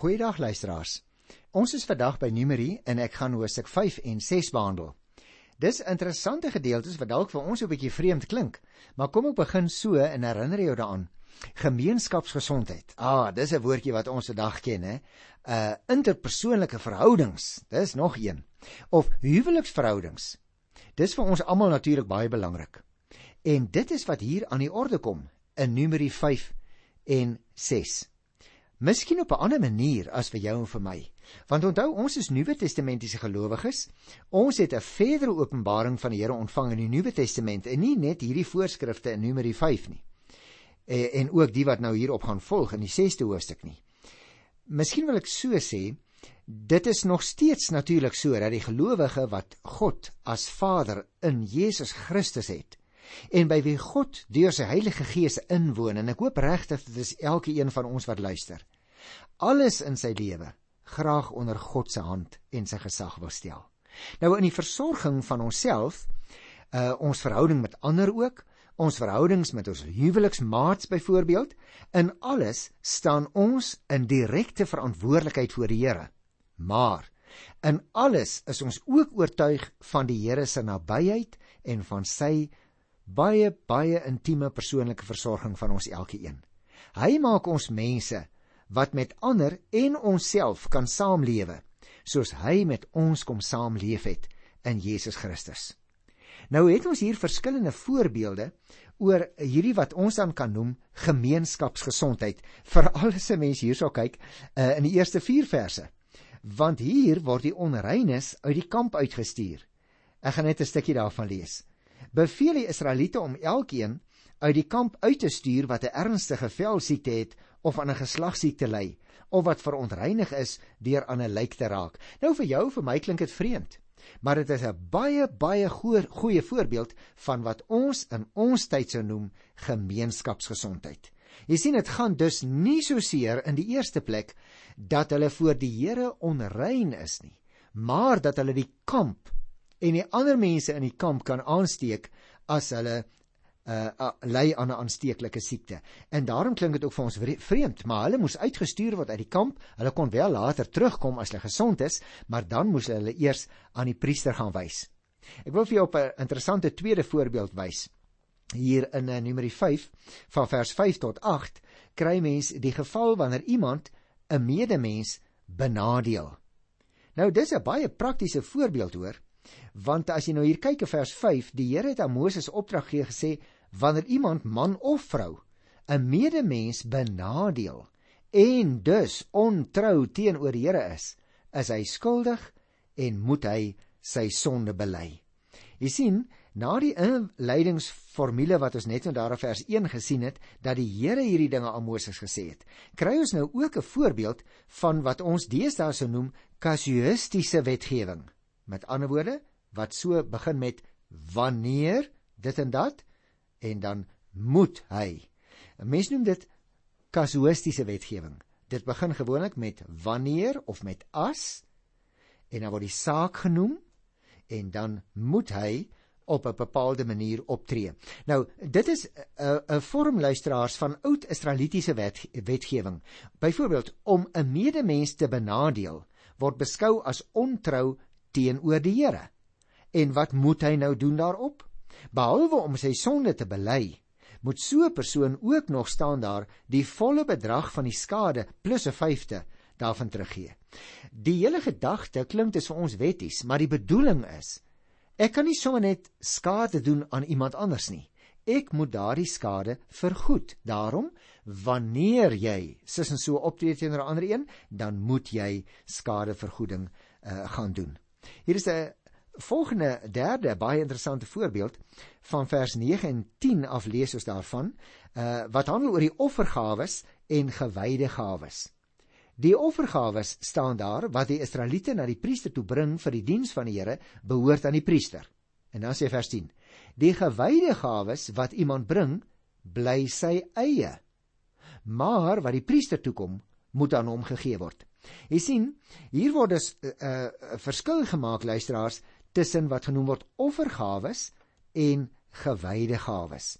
Goeiedag luisteraars. Ons is vandag by Numeri en ek gaan hoofstuk 5 en 6 behandel. Dis interessante gedeeltes wat dalk vir ons 'n bietjie vreemd klink, maar kom ek begin so en herinner jou daaraan. Gemeenskapsgesondheid. Ah, dis 'n woordjie wat ons vandag ken, hè. Uh interpersoonlike verhoudings. Dis nog een. Of huweliksverhoudings. Dis vir ons almal natuurlik baie belangrik. En dit is wat hier aan die orde kom in Numeri 5 en 6. Miskien op 'n ander manier as vir jou en vir my. Want onthou, ons is Nuwe Testamentiese gelowiges. Ons het 'n verdere openbaring van die Here ontvang in die Nuwe Testament en nie net hierdie voorskrifte in Numeri 5 nie. En, en ook die wat nou hierop gaan volg in die 6de hoofstuk nie. Miskien wil ek so sê, dit is nog steeds natuurlik so dat die gelowige wat God as Vader in Jesus Christus het, en by wie God deur sy Heilige Gees inwoon en ek hoop regtig dit is elke een van ons wat luister. Alles in sy lewe graag onder God se hand en sy gesag wil stel. Nou in die versorging van onsself, uh ons verhouding met ander ook, ons verhoudings met ons huweliksmaats byvoorbeeld, in alles staan ons in direkte verantwoordelikheid voor die Here. Maar in alles is ons ook oortuig van die Here se nabyheid en van sy baie baie intieme persoonlike versorging van ons elkeen. Hy maak ons mense wat met ander en onsself kan saamlewe, soos hy met ons kom saamleef het in Jesus Christus. Nou het ons hier verskillende voorbeelde oor hierdie wat ons dan kan noem gemeenskapsgesondheid. Veral as 'n mens hierso kyk uh, in die eerste 4 verse. Want hier word die onreines uit die kamp uitgestuur. Ek gaan net 'n stukkie daarvan lees beveel die Israeliete om elkeen uit die kamp uit te stuur wat 'n ernstige velsiekte het of aan 'n geslagsiekte ly of wat verontreinig is deur aan 'n lijk te raak. Nou vir jou, vir my klink dit vreemd, maar dit is 'n baie baie goeie, goeie voorbeeld van wat ons in ons tyd sou noem gemeenskapsgesondheid. Jy sien dit gaan dus nie so seer in die eerste plek dat hulle voor die Here onrein is nie, maar dat hulle die kamp en die ander mense in die kamp kan aansteek as hulle uh, uh ly aan 'n aansteeklike siekte. En daarom klink dit ook vir ons vreemd, maar hulle moes uitgestuur word uit die kamp. Hulle kon wel later terugkom as hulle gesond is, maar dan moes hulle eers aan die priester gaan wys. Ek wil vir jou op 'n interessante tweede voorbeeld wys. Hier in uh, Numeri 5 van vers 5 tot 8 kry mens die geval wanneer iemand 'n medemens benadeel. Nou dis 'n baie praktiese voorbeeld hoor. Want as jy nou hier kyk in vers 5, die Here het aan Moses opdrag gegee gesê wanneer iemand man of vrou 'n medemens benadeel en dus ontrou teenoor die Here is, is hy skuldig en moet hy sy sonde bely. Jy sien, na die inleidingsformule wat ons net in daar in vers 1 gesien het, dat die Here hierdie dinge aan Moses gesê het, kry ons nou ook 'n voorbeeld van wat ons deesdae sou noem kasuïstiese wetgewing. Met ander woorde, wat so begin met wanneer dit en dat en dan moet hy. 'n Mens noem dit kasuïstiese wetgewing. Dit begin gewoonlik met wanneer of met as en dan word die saak genoem en dan moet hy op 'n bepaalde manier optree. Nou, dit is 'n 'n vorm luisteraars van oud Israelitiese wet, wetgewing. Byvoorbeeld om 'n medemens te benadeel word beskou as ontrou teenoor die Here. En wat moet hy nou doen daarop? Behalwe om sy sonde te bely, moet so 'n persoon ook nog staan daar die volle bedrag van die skade plus 'n vyfde daarvan teruggee. Die hele gedagte klink dit vir ons wetties, maar die bedoeling is ek kan nie sommer net skade doen aan iemand anders nie. Ek moet daardie skade vergoed. Daarom, wanneer jy sis en so optree teenoor 'n ander een, dan moet jy skadevergoeding uh, gaan doen. Hier is 'n volgende derde baie interessante voorbeeld van vers 9 en 10 af lees ons daarvan uh, wat handel oor die offergawes en gewyde gawes. Die offergawes staan daar wat die Israeliete na die priester toe bring vir die diens van die Here behoort aan die priester. En dan sê vers 10: Die gewyde gawes wat iemand bring, bly sy eie. Maar wat die priester toe kom, moet aan hom gegee word. Jy sien, hier word 'n uh, uh, verskil gemaak luisteraars tussen wat genoem word offergawes en gewyde gawes.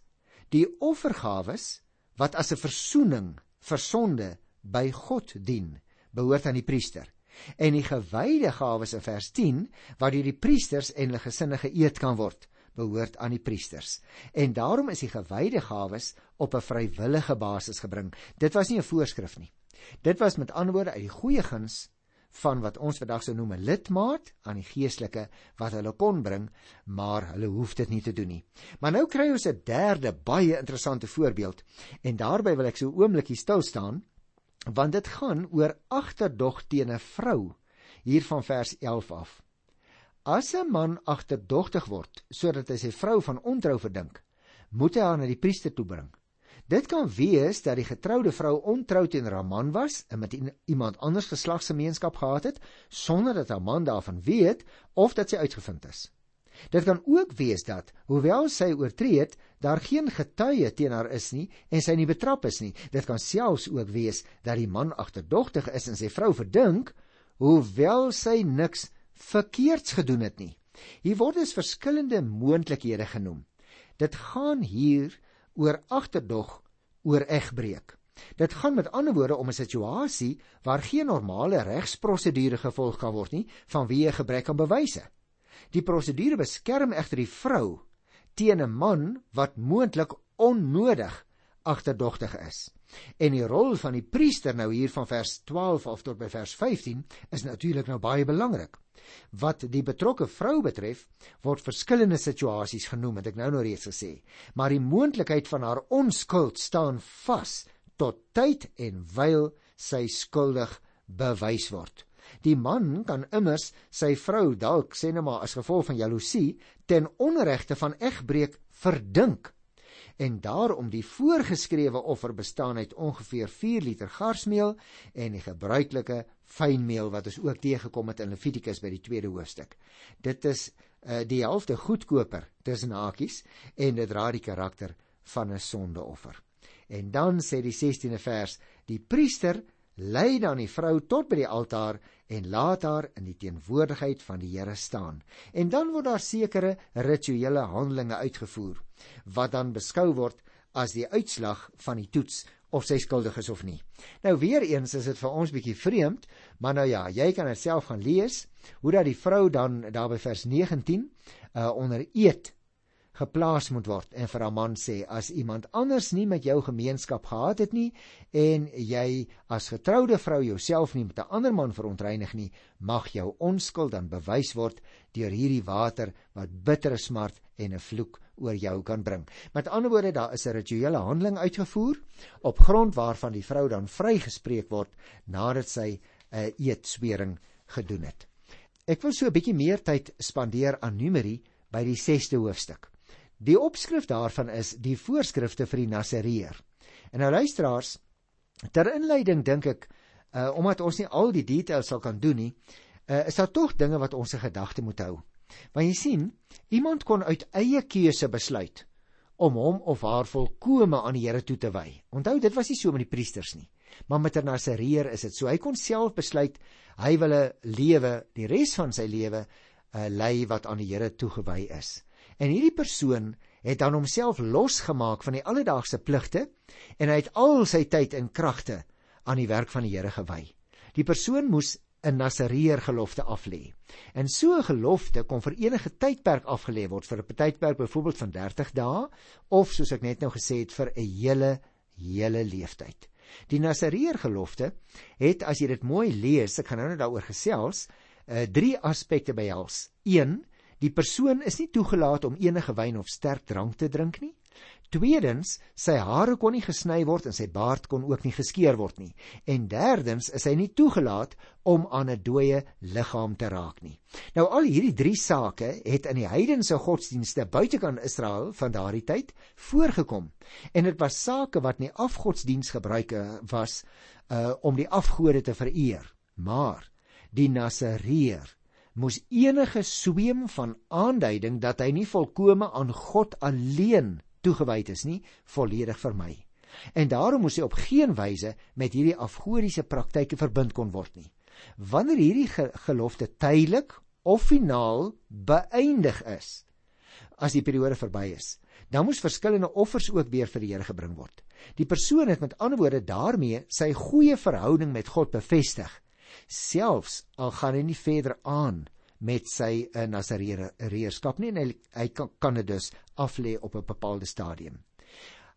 Die offergawes wat as 'n verzoening vir sonde by God dien, behoort aan die priester. En die gewyde gawes in vers 10 wat deur die priesters en hulle gesinne geëet kan word, behoort aan die priesters. En daarom is die gewyde gawes op 'n vrywillige basis gebring. Dit was nie 'n voorskrif nie. Dit was met ander woorde uit die goeie guns van wat ons vandag sou noem 'n lidmaat aan die geestelike wat hulle kon bring, maar hulle hoef dit nie te doen nie. Maar nou kry ons 'n derde baie interessante voorbeeld en daarbey wil ek so 'n oombliekie stil staan want dit gaan oor agterdog teen 'n vrou hier van vers 11 af. As 'n man agterdogtig word sodat hy sy vrou van ontrou verdink, moet hy haar na die priester toe bring. Dit kan wees dat die getroude vrou ontrou teenoor haar man was en met iemand anders geslagsgemeenskap gehad het sonder dat haar man daarvan weet of dat sy uitgevind is. Dit kan ook wees dat hoewel sy oortree het, daar geen getuie teen haar is nie en sy nie betrap is nie. Dit kan selfs ook wees dat die man agterdogtig is en sy vrou verdink hoewel sy niks verkeerds gedoen het nie. Hier word dus verskillende moontlikhede genoem. Dit gaan hier oor agterdog oor egbreek. Dit gaan met ander woorde om 'n situasie waar geen normale regsprosedure gevolg kan word nie vanweë gebrek aan bewyse. Die prosedure beskerm egter die vrou teen 'n man wat moontlik onnodig agterdogtig is. En die rol van die priester nou hier van vers 12 af tot by vers 15 is natuurlik nou baie belangrik. Wat die betrokke vrou betref, word verskillende situasies genoem, het ek nou nou reeds gesê, maar die moontlikheid van haar onskuld staan vas tot tyd en wyl sy skuldig bewys word. Die man kan immers sy vrou dalk sê net maar as gevolg van jaloesie ten onregte van egbreek verdink en daarom die voorgeskrewe offer bestaan uit ongeveer 4 liter garsmeel en die gebruikelike fynmeel wat ons ook teëgekom het in Levitikus by die tweede hoofstuk. Dit is uh, die helfte goedkoper tussen hakies en dit dra die karakter van 'n sondeoffer. En dan sê die 16de vers, die priester lei dan die vrou tot by die altaar en laat haar in die teenwoordigheid van die Here staan. En dan word daar sekere rituele handelinge uitgevoer wat dan beskou word as die uitslag van die toets of sy skuldig is of nie. Nou weer eens is dit vir ons bietjie vreemd, maar nou ja, jy kan dit self gaan lees hoe dat die vrou dan daar by vers 19 uh, onder eed geplaas moet word en vir 'n man sê as iemand anders nie met jou gemeenskap gehad het nie en jy as getroude vrou jouself nie met 'n ander man verontreinig nie mag jou onskuld dan bewys word deur hierdie water wat bittere smart en 'n vloek oor jou kan bring. Met ander woorde daar is 'n rituele handeling uitgevoer op grond waarvan die vrou dan vrygespreek word nadat sy 'n eedswering gedoen het. Ek wil so 'n bietjie meer tyd spandeer aan Numeri by die 6de hoofstuk. Die opskrif daarvan is die voorskrifte vir die Nasareer. En nou luisteraars, ter inleiding dink ek, uh omdat ons nie al die details sal kan doen nie, uh is daar tog dinge wat ons se gedagte moet hou. Want jy sien, iemand kon uit eie keuse besluit om hom of haar volkome aan die Here toe te wy. Onthou, dit was nie so met die priesters nie. Maar met 'n Nasareer is dit so. Hy kon self besluit hy wil 'n lewe, die res van sy lewe, uh, lei wat aan die Here toegewy is. En hierdie persoon het dan homself losgemaak van die alledaagse pligte en hy het al sy tyd en kragte aan die werk van die Here gewy. Die persoon moes 'n Nasareer gelofte aflê. En so 'n gelofte kon vir enige tydperk afgelê word vir 'n tydperk byvoorbeeld van 30 dae of soos ek net nou gesê het vir 'n hele hele leeftyd. Die Nasareer gelofte het as jy dit mooi lees, ek gaan nou net daaroor gesels, uh, drie aspekte behels. 1 Die persoon is nie toegelaat om enige wyn of sterk drank te drink nie. Tweedens, sy hare kon nie gesny word en sy baard kon ook nie geskeer word nie. En derdens, is hy nie toegelaat om aan 'n dooie liggaam te raak nie. Nou al hierdie drie sake het in die heidense godsdienste buitekant Israel van daardie tyd voorgekom. En dit was sake wat nie afgodsdiens gebruike was uh om die afgode te vereer, maar die Nasareer moes enige sweem van aanduiding dat hy nie volkome aan God alleen toegewyd is nie, volledig vermy. En daarom moes hy op geen wyse met hierdie afgodiese praktyke verbind kon word nie. Wanneer hierdie ge gelofte tydelik of finaal beëindig is, as die periode verby is, dan moes verskillende offers ook weer vir die Here gebring word. Die persoon het met ander woorde daarmee sy goeie verhouding met God bevestig, selfs al gaan hy nie verder aan met sy uh, Nasareërskap nie en hy, hy kan, kan dit dus aflê op 'n bepaalde stadium.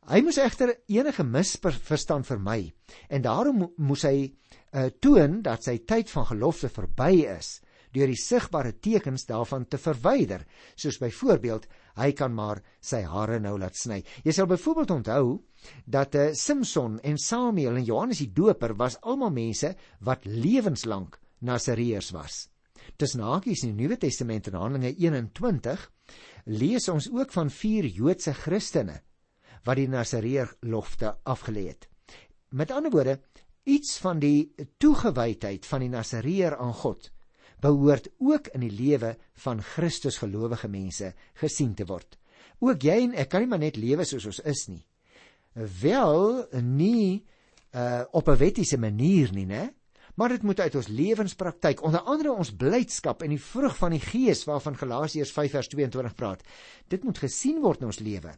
Hy moes egter enige misverstand vermy en daarom moes hy uh, toon dat sy tyd van gelofte verby is deur die sigbare tekens daarvan te verwyder soos byvoorbeeld hy kan maar sy hare nou laat sny. Jy sal byvoorbeeld onthou dat uh, Samson en Samuel en Johannes die Doper was almal mense wat lewenslank Nasareërs was. Tussen hakies in die Nuwe Testament in Handelinge 21 lees ons ook van vier Joodse Christene wat die Nasareer lofte afgelê het. Met ander woorde, iets van die toegewydheid van die Nasareer aan God behoort ook in die lewe van Christus gelowige mense gesien te word. Ook jy en ek kan nie maar net lewe soos ons is nie. Wel nie uh, op 'n wettiese manier nie, né? maar dit moet uit ons lewenspraktyk, onder andere ons blydskap en die vrug van die Gees waarvan Galasiërs 5 vers 22 praat. Dit moet gesien word in ons lewe.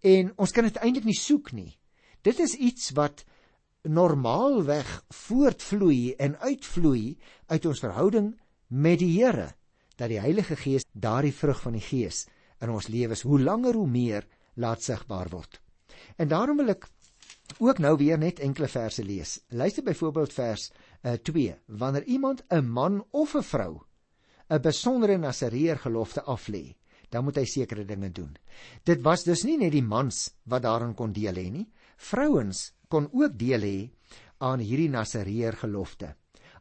En ons kan dit eintlik nie soek nie. Dit is iets wat normaalweg voortvloei en uitvloei uit ons verhouding met die Here dat die Heilige Gees daardie vrug van die Gees in ons lewens hoe langer hoe meer laat sigbaar word. En daarom wil ek ook nou weer net enkele verse lees. Luister byvoorbeeld vers uh, eh, 2. Wanneer iemand 'n man of 'n vrou 'n besondere nasareer gelofte aflê, dan moet hy sekere dinge doen. Dit was dus nie net die mans wat daarin kon deel hê nie. Vrouens kon ook deel hê aan hierdie nasareer gelofte.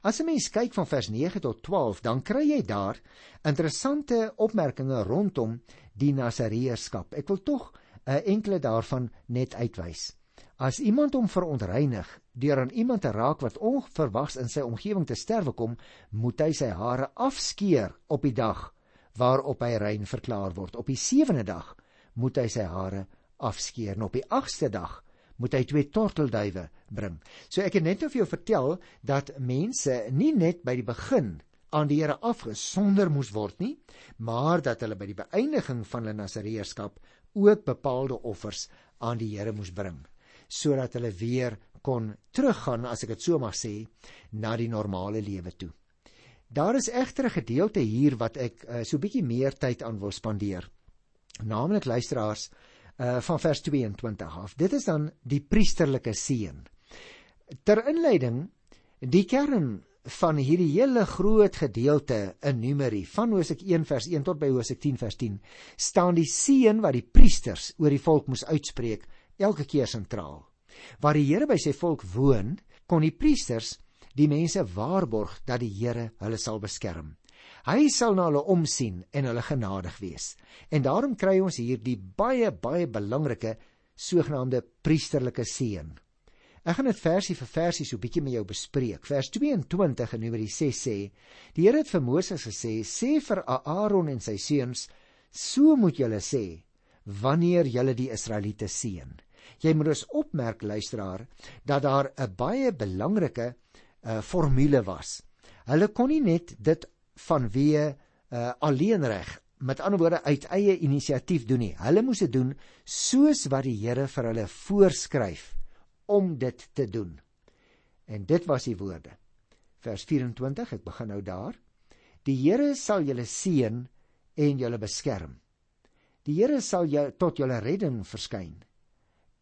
As 'n mens kyk van vers 9 tot 12, dan kry jy daar interessante opmerkings rondom die nasareerskap. Ek wil tog 'n uh, enkele daarvan net uitwys. As iemand hom verontreinig deur aan iemand te raak wat onverwags in sy omgewing te sterwe kom, moet hy sy hare afskeer op die dag waarop hy rein verklaar word. Op die sewende dag moet hy sy hare afskeer en op die agste dag moet hy twee tortelduwe bring. So ek het net nou vir jou vertel dat mense nie net by die begin aan die Here afgesonder moes word nie, maar dat hulle by die beëindiging van hulle nasareërskap ook bepaalde offers aan die Here moes bring sodat hulle weer kon teruggaan as ek dit so mag sê na die normale lewe toe. Daar is egter 'n gedeelte hier wat ek uh, so bietjie meer tyd aan wil spandeer. Naamlik luisteraars uh, van vers 22 af. Dit is dan die priesterlike seën. Ter inleiding die kern van hierdie hele groot gedeelte in Numeri van Hosea 1 vers 1 tot by Hosea 10 vers 10 staan die seën wat die priesters oor die volk moes uitspreek elke keer sentraal. Waar die Here by sy volk woon, kon die priesters die mense waarborg dat die Here hulle sal beskerm. Hy sal na hulle omsien en hulle genadig wees. En daarom kry ons hier die baie baie belangrike sogenaamde priesterlike seën. Ek gaan dit versie vir versie so bietjie met jou bespreek. Vers 22 in Numeri 6 sê: Die Here het vir Moses gesê: "Sê vir Aaron en sy seuns: So moet julle sê wanneer julle die Israeliete seën." Jy moet dus opmerk luisteraar dat daar 'n baie belangrike uh, formule was. Hulle kon nie net dit vanweë uh, alleenreg met ander woorde uit eie inisiatief doen nie. Hulle moes dit doen soos wat die Here vir hulle voorskryf om dit te doen. En dit was die woorde. Vers 24, ek begin nou daar. Die Here sal julle seën en julle beskerm. Die Here sal jou tot julle redding verskyn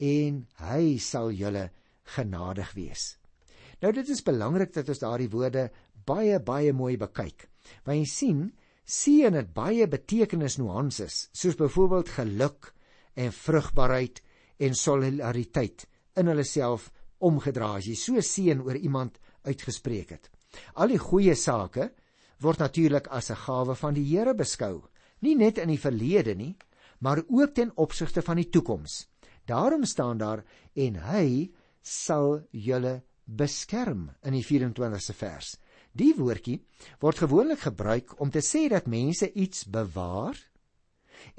en hy sal julle genadig wees. Nou dit is belangrik dat ons daardie woorde baie baie mooi bekyk. Want jy sien, seën het baie betekenisnuances, soos byvoorbeeld geluk en vrugbaarheid en solidariteit in hulle self omgedra as jy so seën oor iemand uitgespreek het. Al die goeie sake word natuurlik as 'n gawe van die Here beskou, nie net in die verlede nie, maar ook ten opsigte van die toekoms. Daarom staan daar en hy sal julle beskerm in die 24ste vers. Die woordjie word gewoonlik gebruik om te sê dat mense iets bewaar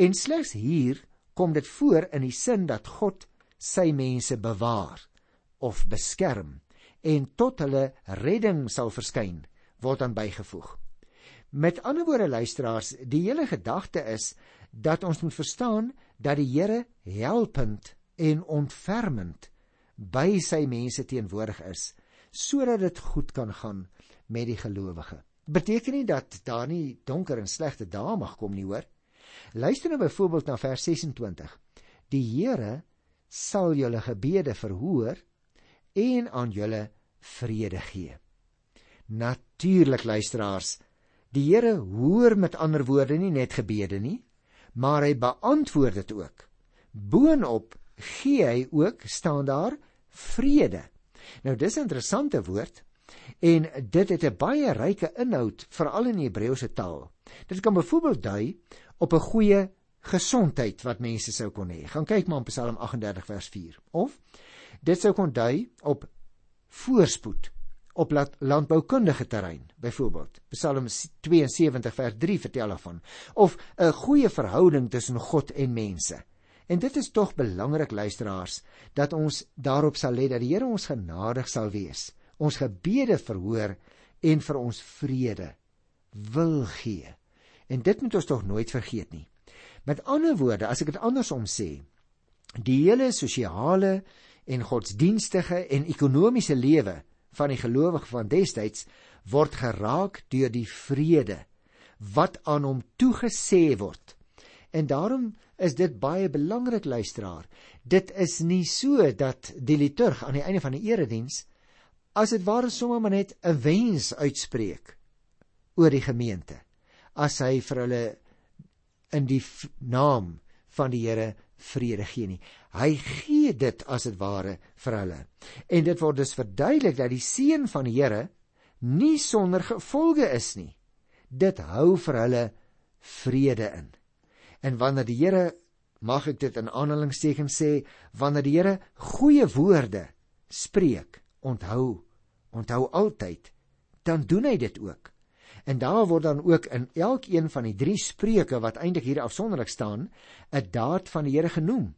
en slegs hier kom dit voor in die sin dat God sy mense bewaar of beskerm en tot hulle redding sal verskyn word aan bygevoeg. Met ander woorde luisteraars, die hele gedagte is dat ons moet verstaan dat die Here helpend en ontfermend by sy mense teenwoordig is sodat dit goed kan gaan met die gelowige. Beteken nie dat daar nie donker en slegte dae mag kom nie, hoor. Luister nou byvoorbeeld na vers 26. Die Here sal julle gebede verhoor en aan julle vrede gee. Natuurlik luisteraars, die Here hoor met ander woorde nie net gebede nie, maar hy beantwoord dit ook. Boonop gee hy ook staan daar vrede. Nou dis 'n interessante woord en dit het 'n baie ryke inhoud veral in die Hebreëse taal. Dit kan byvoorbeeld dui op 'n goeie gesondheid wat mense sou kon hê. Gaan kyk maar op Psalm 38 vers 4. Of dit sou kon dui op voorspoed op landboukundige terrein, byvoorbeeld. Psalm 72 vers 3 vertel daarvan. Of 'n goeie verhouding tussen God en mense. En dit is tog belangrik luisteraars dat ons daarop sal let dat die Here ons genadig sal wees, ons gebede verhoor en vir ons vrede wil gee. En dit moet ons tog nooit vergeet nie. Met ander woorde, as ek dit andersom sê, die hele sosiale en godsdienstige en ekonomiese lewe van die gelowige van destyds word geraak deur die vrede wat aan hom toegesê word. En daarom is dit baie belangrik luisteraar. Dit is nie so dat die liturg aan die einde van die erediens as dit ware sommer maar net 'n wens uitspreek oor die gemeente as hy vir hulle in die naam van die Here vrede gee nie. Hy gee dit as dit ware vir hulle. En dit word dus verduidelik dat die seën van die Here nie sonder gevolge is nie. Dit hou vir hulle vrede in. En wanneer die Here mag ek dit in aanhalingstekens sê, wanneer die Here goeie woorde spreek, onthou, onthou altyd, dan doen hy dit ook. En daar word dan ook in elkeen van die drie spreuke wat eintlik hier afsonderlik staan, 'n daad van die Here genoem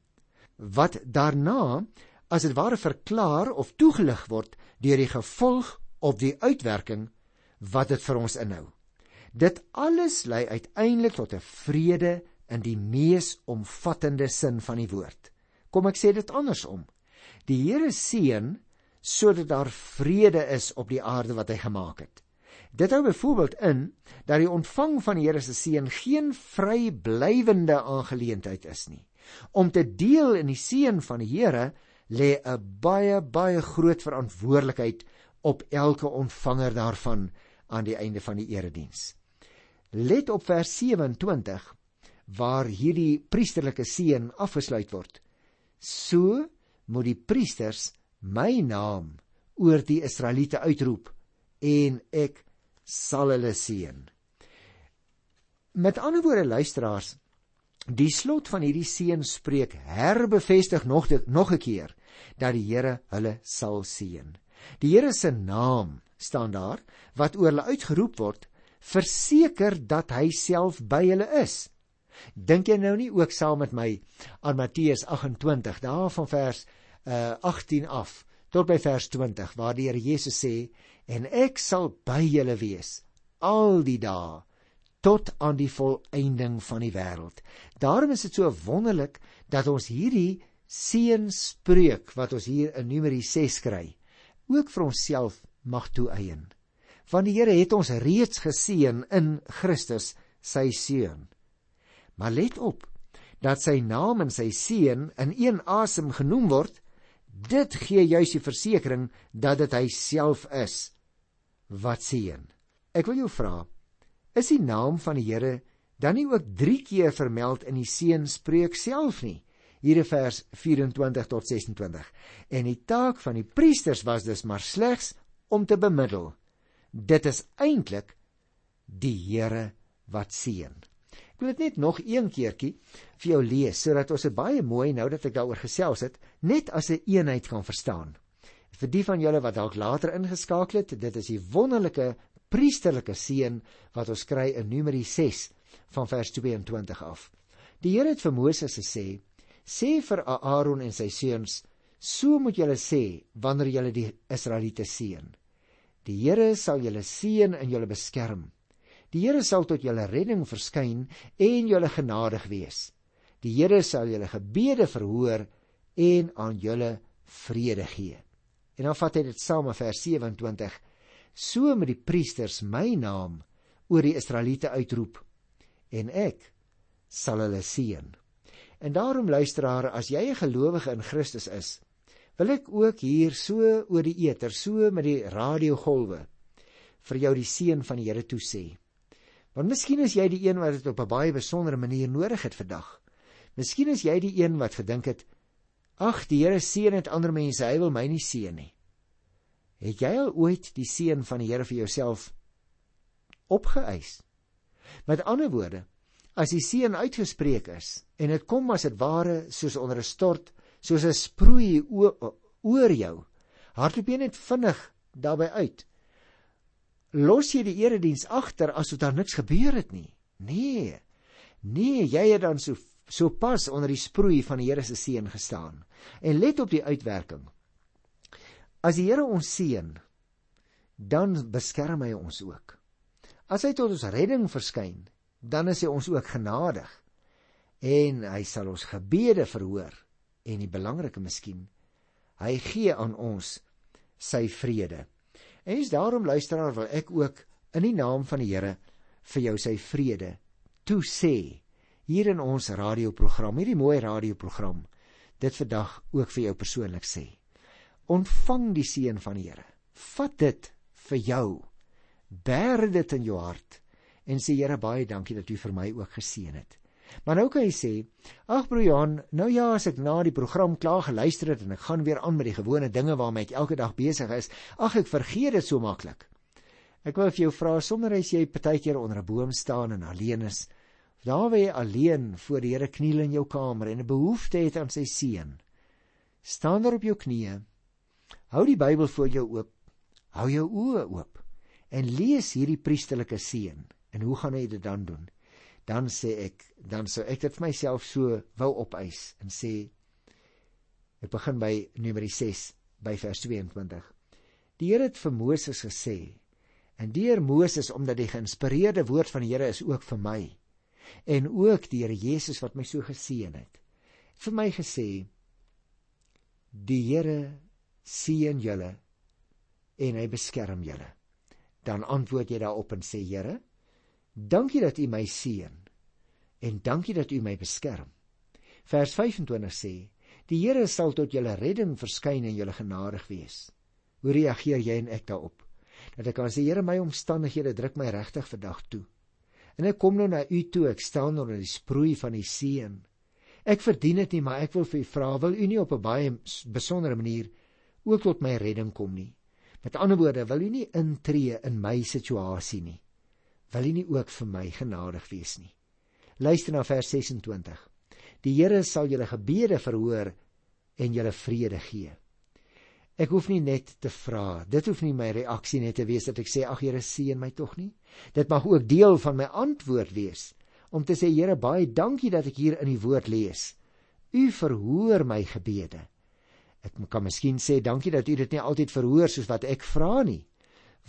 wat daarna as dit ware verklaar of toegelig word deur die gevolg of die uitwerking wat dit vir ons inhou. Dit alles lei uiteindelik tot 'n vrede in die mees omvattende sin van die woord. Kom ek sê dit andersom. Die Here seën sodat daar vrede is op die aarde wat hy gemaak het. Dit hou byvoorbeeld in dat die ontvang van die Here se seën geen vryblywende aangeleentheid is nie. Om te deel in die seën van die Here lê 'n baie baie groot verantwoordelikheid op elke ontvanger daarvan aan die einde van die erediens. Let op vers 27 waar hierdie priesterlike seën afgesluit word. So moet die priesters my naam oor die Israeliete uitroep en ek sal hulle seën. Met ander woorde luisteraars, die slot van hierdie seën spreek herbevestig nog dit nog 'n keer dat die Here hulle sal seën. Die Here se naam staan daar wat oor hulle uitgeroep word, verseker dat hy self by hulle is. Dink jy nou nie ook saam met my aan Matteus 28 daar van vers uh, 18 af tot by vers 20 waar die Here Jesus sê en ek sal by julle wees al die dae tot aan die volëinding van die wêreld. Daarom is dit so wonderlik dat ons hierdie seënspreuk wat ons hier in Numeri 6 kry, ook vir onsself mag toeëien. Want die Here het ons reeds geseën in Christus, sy seun. Maar let op dat sy naam en sy seën in een asem genoem word Dit gee juis die versekering dat dit hy self is wat seën. Ek wil jou vra, is die naam van die Here dan nie ook 3 keer vermeld in die seënspreek self nie? Hier in vers 24 tot 26. En die taak van die priesters was dus maar slegs om te bemiddel. Dit is eintlik die Here wat seën. Ek wil dit net nog een keertjie vir jou lees sodat ons dit baie mooi nou dat ek daaroor gesels het, net as 'n een eenheid kan verstaan. Vir die van julle wat dalk later ingeskakel het, dit is die wonderlike priesterlike seën wat ons kry in Numeri 6 van vers 22 af. Die Here het vir Moses gesê: "Sê vir Aaron en sy seuns, so moet julle sê wanneer julle die Israeliete seën. Die Here sal julle seën en julle beskerm." Die Here sal tot julle redding verskyn en julle genadig wees. Die Here sal julle gebede verhoor en aan julle vrede gee. En dan vat hy dit saam in vers 27. So met die priesters my naam oor die Israeliete uitroep en ek sal hulle seën. En daarom luisteraar, as jy 'n gelowige in Christus is, wil ek ook hier so oor die eter, so met die radiogolwe vir jou die seën van die Here toesê. Want miskien is jy die een wat dit op 'n baie besondere manier nodig het vandag. Miskien is jy die een wat gedink het, ag, die Here seën net ander mense, hy wil my nie seën nie. Het jy al ooit die seën van die Here vir jouself opgeëis? Met ander woorde, as die seën uitgespreek is en dit kom as dit ware soos onder 'n stort, soos 'n sproei oor jou, hardloop jy net vinnig daarbey uit. Los jy die erediens agter asof daar niks gebeur het nie. Nee. Nee, jy het dan so so pas onder die sproei van die Here se seën gestaan. En let op die uitwerking. As die Here ons seën, dan beskerm hy ons ook. As hy tot ons redding verskyn, dan is hy ons ook genadig en hy sal ons gebede verhoor en die belangrike miskien hy gee aan ons sy vrede. En is daarom luisteraar wil ek ook in die naam van die Here vir jou sy vrede toe sê hier in ons radioprogram, hierdie mooi radioprogram dit vandag ook vir jou persoonlik sê. Ontvang die seën van die Here. Vat dit vir jou. Bær dit in jou hart en sê Here baie dankie dat U vir my ook geseën het. Maar nou kan jy sê, ag broer Johan, nou ja, as ek na die program klaar geluister het en ek gaan weer aan met die gewone dinge waarmee ek elke dag besig is, ag ek vergeet dit so maklik. Ek wil vir jou vra sonder as jy partykeer onder 'n boom staan en alleen is, daar waar jy alleen voor die Here kniel in jou kamer en 'n behoefte het aan sy seën. Staan daar op jou knieë. Hou die Bybel voor jou oop. Hou jou oë oop en lees hierdie priesterlike seën. En hoe gaan hy dit dan doen? Dan sê ek, dan sou ek dit vir myself so wou opeis en sê ek begin by Numeri 6 by vers 22. Die Here het vir Moses gesê en deur Moses omdat die geïnspireerde woord van die Here is ook vir my en ook die Here Jesus wat my so geseën het. Vir my gesê die Here seën julle en hy beskerm julle. Dan antwoord jy daarop en sê Here Dankie dat U my seën en dankie dat U my beskerm. Vers 25 sê: Die Here sal tot julle redding verskyn en julle genadig wees. Hoe reageer jy en ek daarop? Dat ek kan sê Here, my omstandighede druk my regtig vandag toe. En ek kom nou na U toe, ek staan onder die sproei van U seën. Ek verdien dit nie, maar ek wil vir U vra, wil U nie op 'n baie besondere manier ook tot my redding kom nie? Met ander woorde, wil U nie intree in my situasie nie? Wil U nie ook vir my genadig wees nie. Luister na vers 26. Die Here sal julle gebede verhoor en julle vrede gee. Ek hoef nie net te vra. Dit hoef nie my reaksie net te wees dat ek sê ag Here seën my tog nie. Dit mag ook deel van my antwoord wees om te sê Here baie dankie dat ek hier in die woord lees. U verhoor my gebede. Ek kan miskien sê dankie dat u dit nie altyd verhoor soos wat ek vra nie.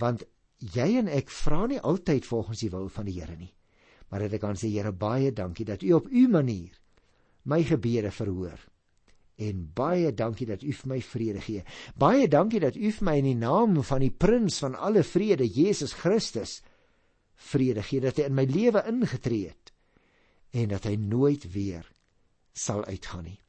Want jy en ek vra nie altyd volgens die wil van die Here nie. Maar dit kan sê Here baie dankie dat u op u manier my gebede verhoor. En baie dankie dat u vir my vrede gee. Baie dankie dat u vir my in die naam van die prins van alle vrede, Jesus Christus, vrede gee dat hy in my lewe ingetree het en dat hy nooit weer sal uitgaan nie.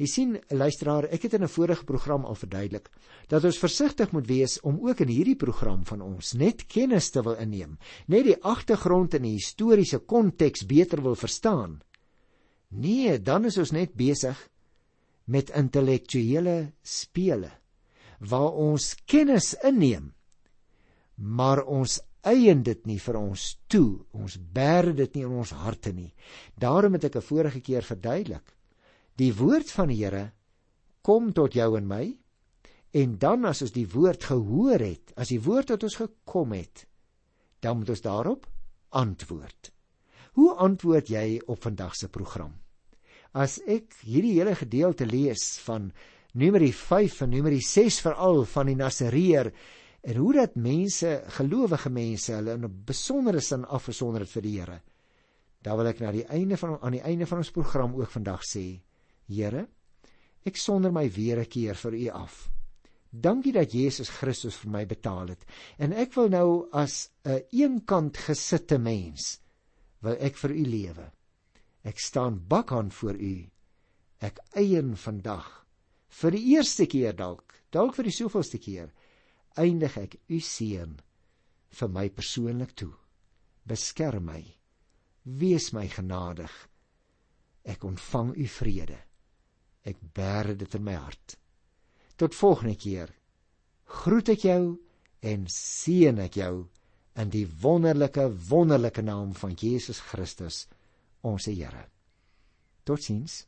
Jy sien, luisteraar, ek het in 'n vorige program al verduidelik dat ons versigtig moet wees om ook in hierdie program van ons net kennis te wil inneem, net die agtergrond en die historiese konteks beter wil verstaan. Nee, dan is ons net besig met intellektuele spele waar ons kennis inneem, maar ons eien dit nie vir ons toe, ons bær dit nie in ons harte nie. Daarom het ek 'n vorige keer verduidelik Die woord van die Here kom tot jou en my en dan as ons die woord gehoor het, as die woord tot ons gekom het, dan moet ons daarop antwoord. Hoe antwoord jy op vandag se program? As ek hierdie hele gedeelte lees van Numeri 5 en Numeri 6 veral van die Nasareer en hoe dat mense, gelowige mense, hulle in 'n besondere sin afgesonder het vir die Here, Dan wil ek na die einde van aan die einde van ons program ook vandag sê, Here, ek sonder my weer 'n keer vir U af. Dankie dat Jesus Christus vir my betaal het. En ek wil nou as 'n een eenkant gesitte mens wil ek vir U lewe. Ek staan bakhand voor U. Ek eien vandag vir die eerste keer dalk, dalk vir die soveelste keer, eindig ek U seën vir my persoonlik toe. Beskerm my. Wees my genadig. Ek ontvang U vrede. Ek bære dit in my hart. Tot volgende keer. Groet ek jou en seën ek jou in die wonderlike wonderlike naam van Jesus Christus, ons Here. Totsiens.